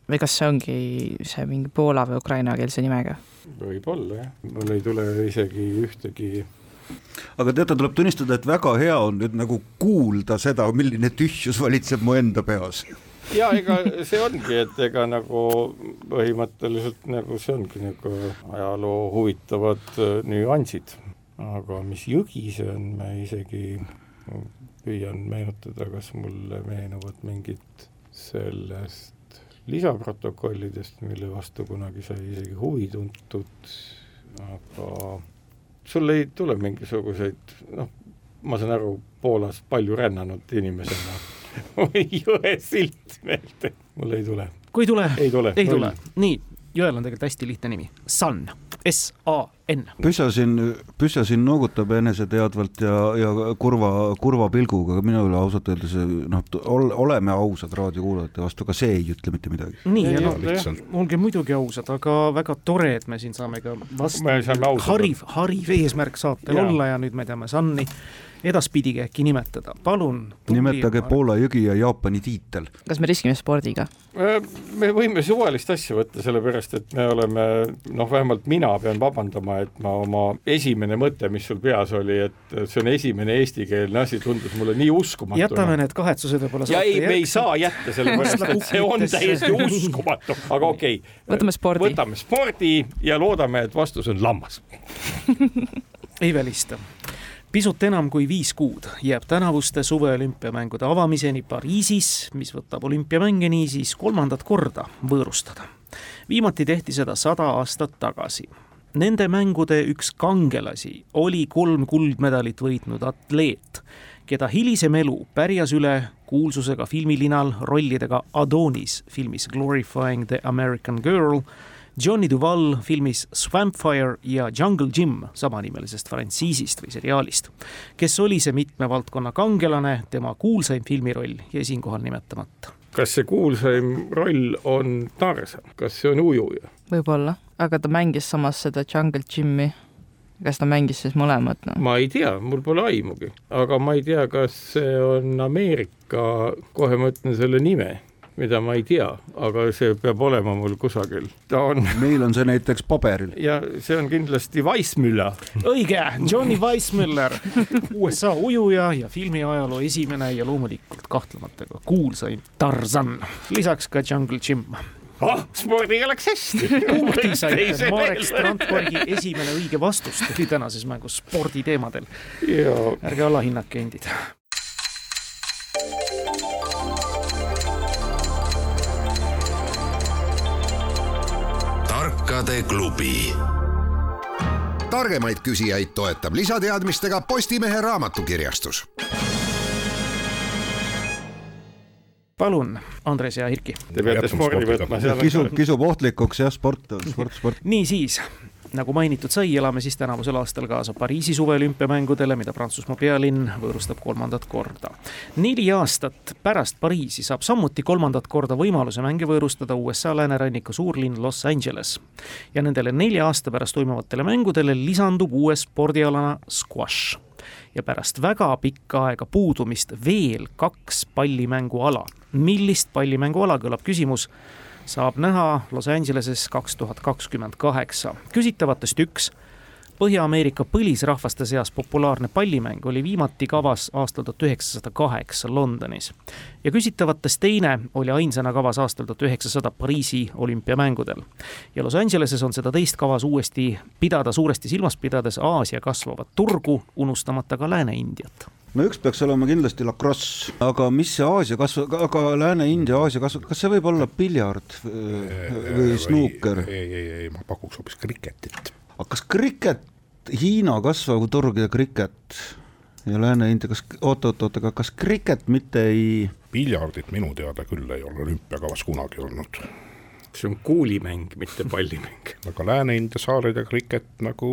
või kas see ongi see mingi poola või ukrainakeelse nimega? Võib-olla jah, mul ei tule isegi ühtegi aga teate, tuleb tunnistada, et väga hea on nüüd nagu kuulda seda, milline tühjus valitseb mu enda peas. ja ega see ongi, et ega nagu põhimõtteliselt nagu see ongi nagu ajaloo huvitavad äh, nüansid, aga mis jõgi see on, ma isegi püüan meenutada, kas mulle meenuvad mingid sellest lisaprotokollidest, mille vastu kunagi sai isegi huvi tuntud, aga sul ei tule mingisuguseid, noh, ma saan aru, Poolas palju rännanud inimesena või jõesilt meelde, mul ei tule. kui ei tule, ei tule, ei tule, nii, jõel on tegelikult hästi lihtne nimi, Sun S-A-N. Püssa siin, Püssa siin noogutab eneseteadvalt ja, ja kurva, kurva pilguga, aga minule ausalt öeldes noh, oleme ausad raadiokuulajate vastu, ka see ei ütle mitte midagi. nii, ja noh, olge muidugi ausad, aga väga tore, et me siin saame ka vastu hariv, hariv eesmärk saatel olla ja nüüd me teame Sunni edaspidigi äkki nimetada, palun. nimetage Poola jõgi ja Jaapani tiitel. kas me riskime spordiga? me võime suvalist asja võtta, sellepärast et me oleme, noh, vähemalt mina pean vabandama, et ma oma esimene mõte, mis sul peas oli, et see on esimene eestikeelne asi, tundus mulle nii uskumatu. jätame need kahetsused võib-olla ja ei, me ei saa jätta, sellepärast et see on täiesti uskumatu, aga okei okay.. võtame spordi. võtame spordi ja loodame, et vastus on lammas ei välista pisut enam kui viis kuud jääb tänavuste suveolümpiamängude avamiseni Pariisis, mis võtab olümpiamänge niisiis kolmandat korda võõrustada. viimati tehti seda sada aastat tagasi. Nende mängude üks kangelasi oli kolm kuldmedalit võitnud atleet, keda hilisem elu pärjas üle kuulsusega filmilinal rollidega Adonis filmis Glorifying the American Girl Johnny Duval filmis Swampfire ja Jungle Jim samanimelisest frantsiisist või seriaalist. kes oli see mitme valdkonna kangelane, tema kuulsaim filmiroll jäi siinkohal nimetamata. Kas see kuulsaim roll on Tarzan, kas see on ujuja? võib-olla, aga ta mängis samas seda Jungle Jimmi kas ta mängis siis mõlemat no?? ma ei tea, mul pole aimugi, aga ma ei tea, kas see on Ameerika, kohe ma ütlen selle nime, mida ma ei tea, aga see peab olema mul kusagil. ta on. meil on see näiteks paberil. ja see on kindlasti Weissmüller. õige, Johnny Weissmüller, USA ujuja ja filmiajaloo esimene ja loomulikult kahtlemata ka kuulsaim Tarzan, lisaks ka Jungle Jim ah, spordiga läks hästi. punkti saite, Marek Strandbergi esimene õige vastus tuli tänases mängus sporditeemadel. ärge alahinnake endid. Tarkade klubi targemaid küsijaid toetab lisateadmistega Postimehe raamatukirjastus palun, Andres ja Erki. Te peate spordi võtma. kisub, kisub ohtlikuks jah, sport, sport, sport. niisiis, nagu mainitud sai, elame siis tänavusel aastal kaasa Pariisi suveolümpiamängudele, mida Prantsusmaa pealinn võõrustab kolmandat korda. neli aastat pärast Pariisi saab samuti kolmandat korda võimaluse mänge võõrustada USA lääneranniku suurlinn Los Angeles. ja nendele nelja aasta pärast toimuvatele mängudele lisandub uue spordialana squash ja pärast väga pikka aega puudumist veel kaks pallimänguala. millist pallimänguala, kõlab küsimus, saab näha Los Angeleses kaks tuhat kakskümmend kaheksa. küsitavatest üks Põhja-Ameerika põlisrahvaste seas populaarne pallimäng oli viimati kavas aastal tuhat üheksasada kaheksa Londonis. ja küsitavatest teine oli ainsana kavas aastal tuhat üheksasada Pariisi olümpiamängudel. ja Los Angeleses on seda teist kavas uuesti pidada, suuresti silmas pidades Aasia kasvavat turgu, unustamata ka Lääne-Indiat no üks peaks olema kindlasti lacrosse, aga mis see Aasia kasv, aga Lääne-India, Aasia kasv, kas see võib olla piljard või snuuker? ei, ei, ei, ma pakuks hoopis kriketit aga kas kriket, Hiina kasvav turg ja kriket ja Lääne-India, kas oot-oot-oot, aga kas kriket mitte ei piljardit minu teada küll ei ole olümpiakavas kunagi olnud. See on kuulimäng, mitte pallimäng. aga Lääne-India saared ja kriket nagu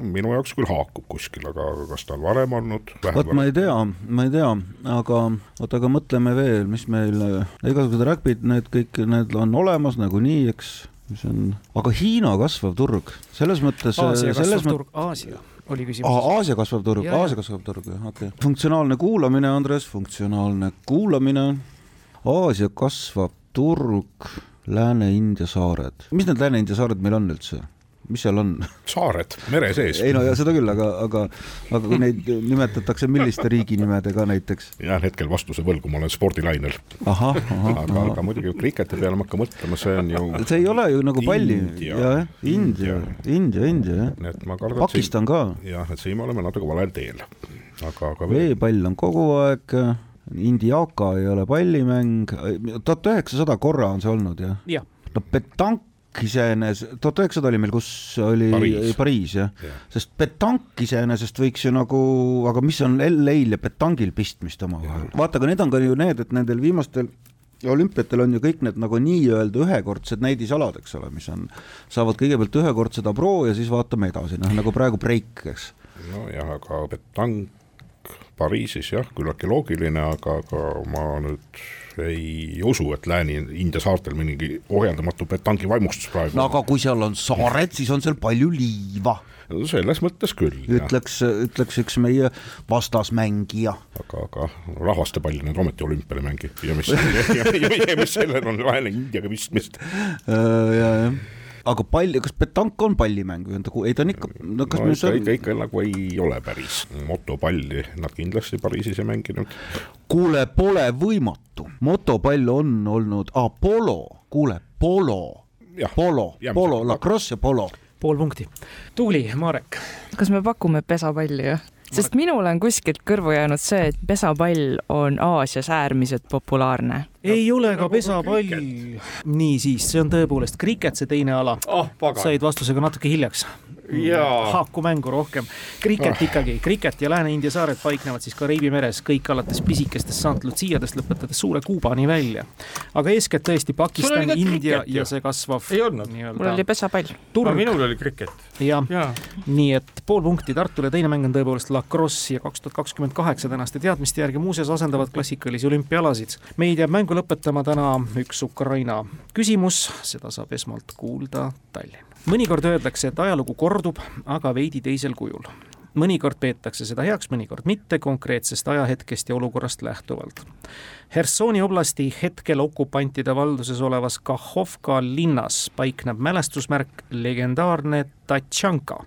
minu jaoks küll haakub kuskil, aga kas ta on varem olnud? vot ma ei tea, ma ei tea, aga oota, aga mõtleme veel, mis meil, igasugused räkpid, need kõik, need on olemas nagunii, eks mis on, aga Hiina kasvav turg, selles mõttes. Aasia kasvav turg, Aasia oli küsimus. Aasia kasvav turg, Aasia kasvav turg, okei okay.. funktsionaalne kuulamine, Andres, funktsionaalne kuulamine. Aasia kasvav turg, Lääne-India saared. mis need Lääne-India saared meil on üldse? mis seal on? saared mere sees. ei no ja seda küll, aga, aga, aga kui neid nimetatakse milliste riiginimedega näiteks? jään hetkel vastuse võlgu, ma olen spordilainel. aga, aga muidugi kriketi peale ma hakkan mõtlema, see on ju. see ei ole ju nagu palli. jah, India, India, India jah. nii et ma kardan. Pakistan ka. jah, et siin me oleme natuke valel teel. aga, aga. veepall on kogu aeg Indiaka ei ole pallimäng, tuhat üheksasada korra on see olnud jah ja.? no petank iseenesest, tuhat üheksasada oli meil, kus oli Pariis, Pariis jah ja. ja., sest petank iseenesest võiks ju nagu, aga mis on LA-l ja petangil pistmist omavahel, vaata, aga need on ka ju need, et nendel viimastel olümpiatel on ju kõik need nagu nii-öelda ühekordsed näidisalad, eks ole, mis on, saavad kõigepealt ühekordse tabroo ja siis vaatame edasi, noh nagu praegu breik, eks. nojah, aga petank Pariisis jah, küllaltki loogiline, aga, aga ma nüüd ei usu, et Lääne-India saartel mingi ohjeldamatu petangi vaimustus praegu. no aga kui seal on saared, siis on seal palju liiva. selles mõttes küll. ütleks, ütleks üks meie vastasmängija. aga, aga rahvastepalli nad ometi olümpial ei mängi ja mis, ja, ja, ja mis sellel on Lääne-Indiaga pistmist äh, ja, jah aga pall, kas petank on pallimäng või on ta, ei ta on ikka, no kas no, ikka, on... ikka, ikka nagu ei ole päris, motopalli nad kindlasti Pariisis ei mänginud. kuule, pole võimatu, motopall on olnud ah,, polo, kuule, polo, polo, polo, lacrosse ja polo pool punkti. Tuuli, Marek. kas me pakume pesapalli, jah? Sest minule on kuskilt kõrvu jäänud see, et pesapall on Aasias äärmiselt populaarne. ei ole ka pesapall. niisiis, see on tõepoolest kriket, see teine ala oh,. said vastusega natuke hiljaks haakumängu rohkem. kriket ah. ikkagi, kriket ja Lääne-India saared paiknevad siis Kariibi meres, kõik alates pisikestest St Luciadest lõpetades suure Kuubani välja. aga eeskätt tõesti Pakistan, India kriket, ja see kasvav. ei olnud. mul oli pesapall. minul oli kriket. jah ja., nii et pool punkti Tartule, teine mäng on tõepoolest lacrosse ja kaks tuhat kakskümmend kaheksa tänaste teadmiste järgi muuseas asendavad klassikalisi olümpiaalasid. meid jääb mängu lõpetama täna üks Ukraina küsimus, seda saab esmalt kuulda Tallinn mõnikord öeldakse, et ajalugu kordub, aga veidi teisel kujul. mõnikord peetakse seda heaks, mõnikord mitte, konkreetsest ajahetkest ja olukorrast lähtuvalt. Hersoni oblasti hetkel okupantide valduses olevas Kahhovka linnas paikneb mälestusmärk legendaarne Tatšanka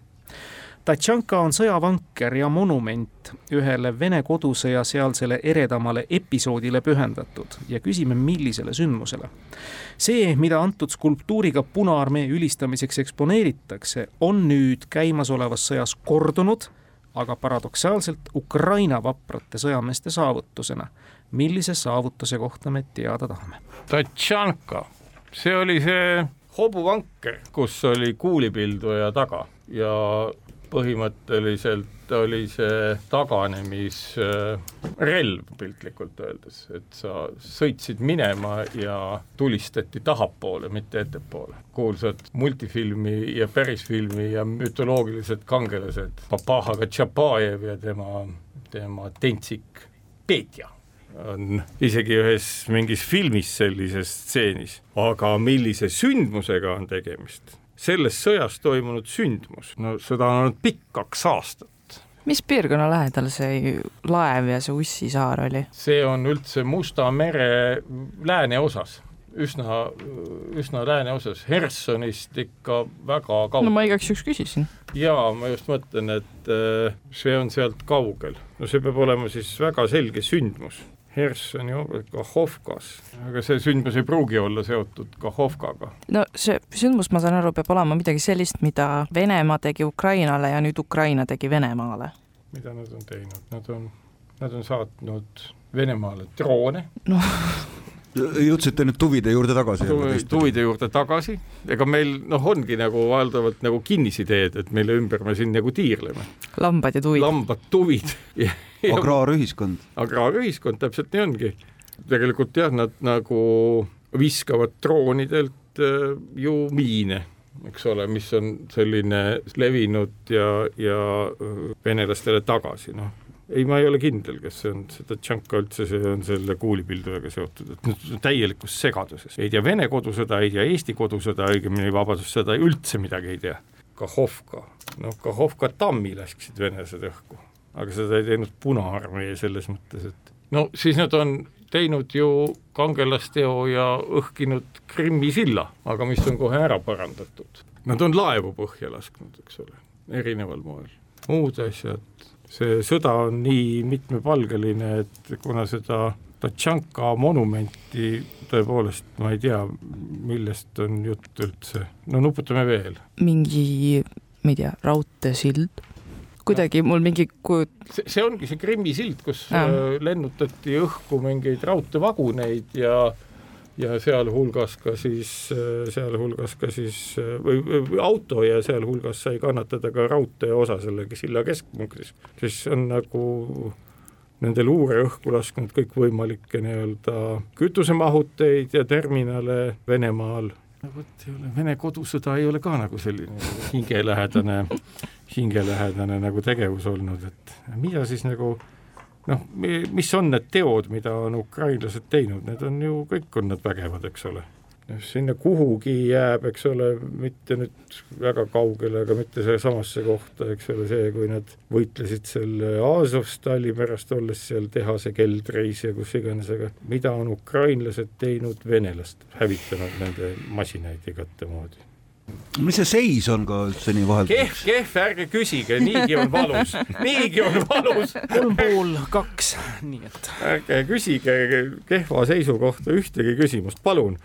Tatšanka on sõjavanker ja monument ühele Vene kodusõja sealsele eredamale episoodile pühendatud ja küsime, millisele sündmusele. see, mida antud skulptuuriga Punaarmee ülistamiseks eksponeeritakse, on nüüd käimasolevas sõjas kordunud, aga paradoksaalselt Ukraina vaprate sõjameeste saavutusena. millise saavutuse kohta me teada tahame? Tatšanka, see oli see hobuvanker, kus oli kuulipilduja taga ja põhimõtteliselt oli see taganemisrelv piltlikult öeldes, et sa sõitsid minema ja tulistati tahapoole, mitte ettepoole. kuulsad multifilmi ja pärisfilmi ja mütoloogilised kangelased, Papahaga Tšapajev ja tema, tema tentsik Petja on isegi ühes mingis filmis sellises stseenis, aga millise sündmusega on tegemist, selles sõjas toimunud sündmus, no seda on olnud pikk kaks aastat. mis piirkonna lähedal see laev ja see Ussi saar oli? see on üldse Musta mere lääneosas, üsna, üsna lääneosas, Hersonist ikka väga kaugel. no ma igaks juhuks küsisin. jaa, ma just mõtlen, et äh, see on sealt kaugel. no see peab olema siis väga selge sündmus Hersoni Kahovkas, aga see sündmus ei pruugi olla seotud Kahovkaga. no see sündmus, ma saan aru, peab olema midagi sellist, mida Venemaa tegi Ukrainale ja nüüd Ukraina tegi Venemaale. mida nad on teinud, nad on, nad on saatnud Venemaale droone noh, jõudsite nüüd tuvide juurde tagasi? tuvide juurde tagasi, ega meil noh, ongi nagu valdavalt nagu kinnisideed, et mille ümber me siin nagu tiirleme. lambad ja tuvid. lambad, tuvid agraarühiskond. agraarühiskond, täpselt nii ongi. tegelikult jah, nad nagu viskavad droonidelt äh, ju miine eks ole, mis on selline levinud ja, ja äh, venelastele tagasi, noh ei, ma ei ole kindel, kas see on seda Tšanka üldse, see on selle kuulipildujaga seotud, et nüüd täielikus segaduses, ei tea Vene kodusõda, ei tea Eesti kodusõda, õigemini Vabadussõda, üldse midagi ei tea. Kahovka, noh Kahovka tammi lasksid venelased õhku, aga seda ei teinud Punaarmee selles mõttes, et no siis nad on teinud ju kangelasteo ja õhkinud Krimmi silla, aga mis on kohe ära parandatud. Nad on laevu põhja lasknud, eks ole, erineval moel. muud asjad, see sõda on nii mitmepalgeline, et kuna seda Tatšanka monumenti tõepoolest ma ei tea, millest on jutt üldse, no nuputame veel. mingi, ma ei tea, raudteesild? kuidagi mul mingi kujut-. see, ongi see Krimmi sild, kus ja. Äh, lennutati õhku mingeid raudteevaguneid ja ja sealhulgas ka siis, sealhulgas ka siis või, või auto ja sealhulgas sai kannatada ka raudtee osa selle silla keskpunktis, siis on nagu nende luure õhku lasknud kõikvõimalikke nii-öelda kütusemahuteid ja terminale Venemaal. no vot, ei ole, Vene kodusõda ei ole ka nagu selline hingelähedane, hingelähedane nagu tegevus olnud, et mida siis nagu noh, mis on need teod, mida on ukrainlased teinud, need on ju, kõik on nad vägevad, eks ole. noh, sinna kuhugi jääb, eks ole, mitte nüüd väga kaugele, aga mitte samasse kohta, eks ole, see, kui nad võitlesid selle Azovstali pärast, olles seal tehase keldreis ja kus iganes, aga mida on ukrainlased teinud venelast, hävitanud nende masinaid igatemoodi mis see seis on ka üldse nii vahel? kehv, kehv, ärge küsige, niigi on valus, niigi on valus. kolm pool kaks, nii et. ärge küsige kehva seisu kohta ühtegi küsimust, palun.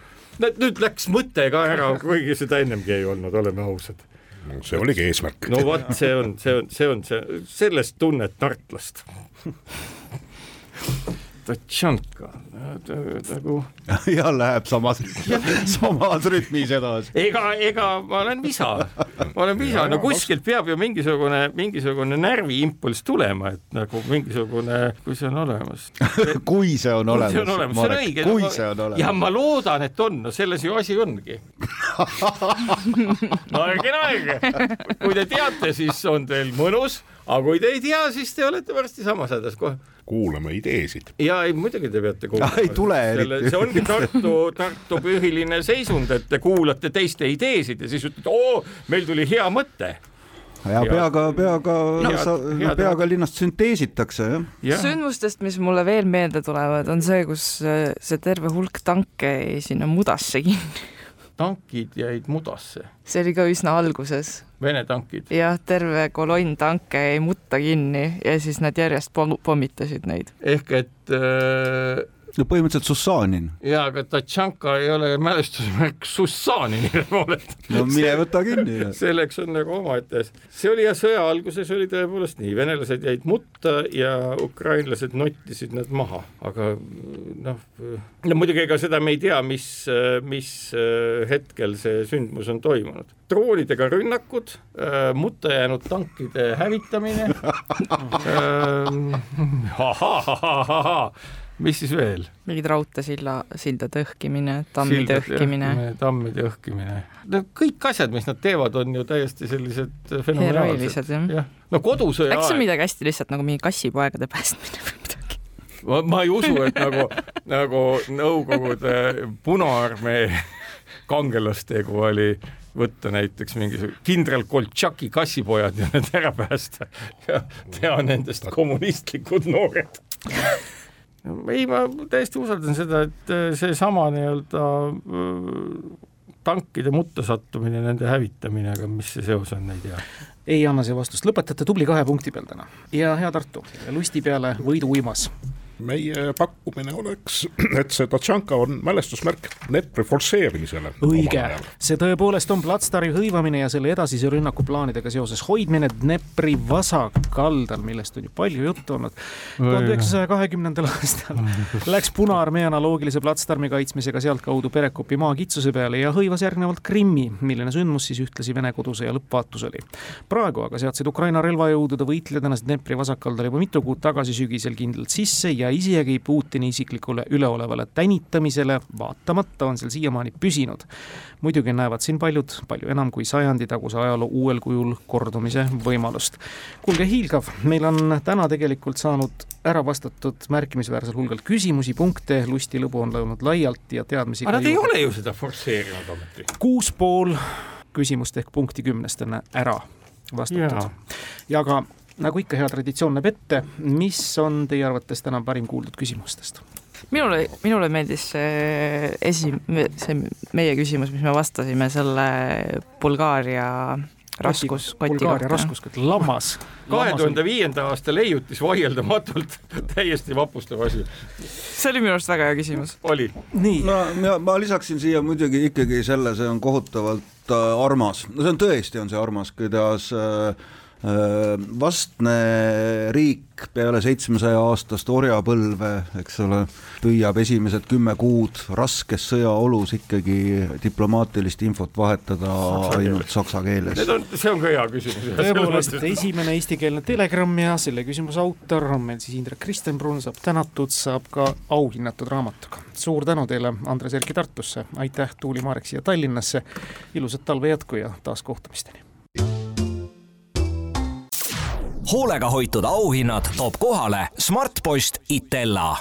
nüüd läks mõte ka ära, kuigi seda ennemgi ei olnud, oleme ausad. no see oligi eesmärk. no vot, see on, see on, see on see, sellest tunned tartlast Tatšanka nagu. ja läheb samas, samas rütmis edasi. ega, ega ma olen visa, ma olen visa, no kuskilt peab ju mingisugune, mingisugune närviimpulss tulema, et nagu mingisugune, kui see on olemas kui see on olemas. see on olemas, see on õige. kui see on olemas. ja ma loodan, et on, no selles ju asi ongi naerge, naerge. kui te teate, siis on teil mõnus, aga kui te ei tea, siis te olete varsti samas hädas kohe kuulame ideesid. ja ei, muidugi te peate kuulama. ei tule eriti. see ongi Tartu, Tartu põhiline seisund, et te kuulate teiste ideesid ja siis ütlete, oo, meil tuli hea mõte. ja peaga, peaga sa, head- peaga linnast sünteesitakse, jah. jah, sündmustest, mis mulle veel meelde tulevad, on see, kus äh, see terve hulk tanke jäi sinna mudasse kinni. Tankid jäid mudasse, see oli ka üsna alguses. Vene tankid. jah, terve kolonn tanke jäi mutta kinni ja siis nad järjest pom- pommitasid neid. ehk et äh, no põhimõtteliselt Sussanin. jaa, aga Tatšanka ei ole mälestusmärk Sussaninile poolelt. no mine võta kinni. selleks on nagu omaette see oli jah, sõja alguses oli tõepoolest nii, venelased jäid mutta ja ukrainlased nottisid nad maha, aga noh, no muidugi ega seda me ei tea, mis, mis hetkel see sündmus on toimunud. droonidega rünnakud, mutta jäänud tankide hävitamine. mis siis veel? mingid raudteesilla, sildade õhkimine, tammide õhkimine, tammide õhkimine. no kõik asjad, mis nad teevad, on ju täiesti sellised fenomenaalsed. jah. no kodusõja äkki see on aeg, midagi hästi lihtsalt nagu mingi kassipoegade päästmine või midagi? ma, ma ei usu, et nagu, nagu Nõukogude Punaarmee kangelastegu oli võtta näiteks mingisugune kindral Koltšaki kassipojad ja need ära päästa ja teha nendest kommunistlikud noored. ei, ma täiesti usaldan seda, et seesama nii-öelda öö, tankide mutta sattumine, nende hävitamine, aga mis see seos on, ei tea. ei anna see vastust, lõpetate tubli kahe punkti peal täna ja hea Tartu, lusti peale võidu uimas. Meie pakkumine oleks, et see Tatšanka on mälestusmärk Dnepri forsseerimisele. õige, see tõepoolest on Platstari hõivamine ja selle edasise rünnakuplaanidega seoses hoidmine Dnepri vasakaldal, millest on ju palju juttu olnud. tuhande üheksasaja kahekümnendal aastal läks Punaarmee analoogilise Platsdarmi kaitsmisega sealtkaudu Perekopi maakitsuse peale ja hõivas järgnevalt Krimmi, milline sündmus siis ühtlasi Vene kodusõja lõppvaatus oli. praegu aga seadsid Ukraina relvajõudude võitlejad ennast Dnepri vasakaldal juba mitu kuud tagasi sügisel kindlalt sisse ja isegi Putini isiklikule üleolevale tänitamisele vaatamata on seal siiamaani püsinud muidugi näevad siin paljud palju enam kui sajandi taguse ajaloo uuel kujul kordumise võimalust. kuulge, hiilgav, meil on täna tegelikult saanud ära vastatud märkimisväärsel hulgal küsimusi, punkte, lusti lõbu on löönud laialt ja teadmisi aga nad ei ole ju seda forsseerinud ometi. kuus pool küsimust ehk punkti kümnest on ära vastatud. ja ka nagu ikka hea traditsioon näeb ette, mis on teie arvates täna parim kuuldud küsimustest? minule, minule meeldis see esi-, see meie küsimus, mis me vastasime selle Bulgaaria raskus, Bulgaaria raskuskott, lammas. kahe tuhande viienda aasta leiutis vaieldamatult täiesti vapustav asi. see oli minu arust väga hea küsimus. oli. no ja ma lisaksin siia muidugi ikkagi selle, see on kohutavalt äh, armas, no see on tõesti, on see armas, kuidas äh, vastne riik peale seitsmesaja aastast orjapõlve, eks ole, püüab esimesed kümme kuud raskes sõjaolus ikkagi diplomaatilist infot vahetada saksa ainult keeles. saksa keeles. see on ka hea küsimus. tõepoolest, esimene eestikeelne telegramm ja selle küsimuse autor on meil siis Indrek Kristenbrun, saab tänatud, saab ka auhinnatud raamatuga. suur tänu teile, Andres Erki Tartusse, aitäh, Tuuli Marek siia Tallinnasse, ilusat talve jätku ja taas kohtumisteni! Hoolega hoitud auhinnad toob kohale Smartpost Itella.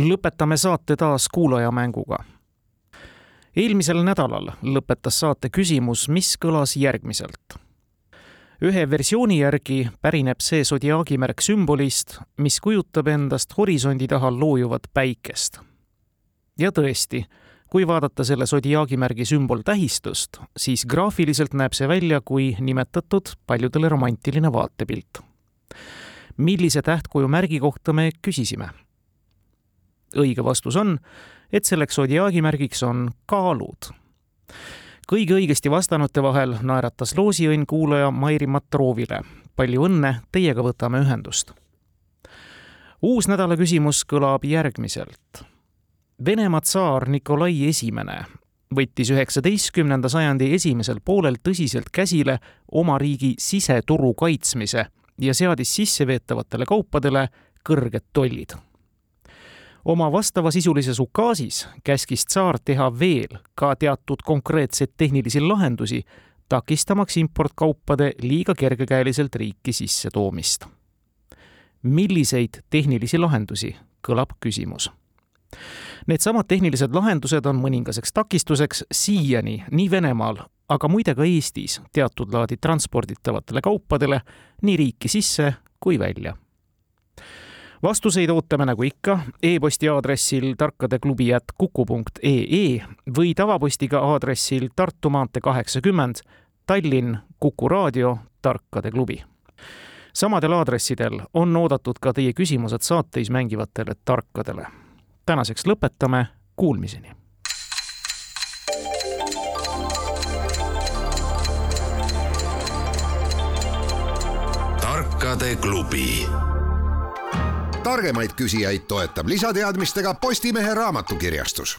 lõpetame saate taas kuulajamänguga. eelmisel nädalal lõpetas saate küsimus, mis kõlas järgmiselt. ühe versiooni järgi pärineb see sodiaagimärk sümbolist, mis kujutab endast horisondi taha loojuvat päikest. ja tõesti kui vaadata selle sodiaagimärgi sümboltähistust, siis graafiliselt näeb see välja kui nimetatud paljudele romantiline vaatepilt. millise tähtkuju märgi kohta me küsisime? õige vastus on, et selleks sodiaagimärgiks on kaalud. kõige õigesti vastanute vahel naeratas loosiõnn kuulaja Mairi Matroovile. palju õnne, teiega võtame ühendust. uus nädala küsimus kõlab järgmiselt Venemaa tsaar Nikolai Esimene võttis üheksateistkümnenda sajandi esimesel poolel tõsiselt käsile oma riigi siseturu kaitsmise ja seadis sisseveetavatele kaupadele kõrged tollid. oma vastavasisulises ukaasis käskis tsaar teha veel ka teatud konkreetseid tehnilisi lahendusi, takistamaks importkaupade liiga kergekäeliselt riiki sissetoomist. milliseid tehnilisi lahendusi, kõlab küsimus Needsamad tehnilised lahendused on mõningaseks takistuseks siiani nii Venemaal aga muide ka Eestis teatud laadi transporditavatele kaupadele nii riiki sisse kui välja vastuseid ootame nagu ikka e-posti aadressil tarkadeklubi at kuku.ee või tavapostiga aadressil Tartu maantee kaheksakümmend, Tallinn, Kuku raadio, Tarkade klubi. samadel aadressidel on oodatud ka teie küsimused saateis mängivatele tarkadele. Tänaseks lõpetame, kuulmiseni. Tarkade klubi. Targemaid küsijaid toetab lisateadmistega Postimehe raamatukirjastus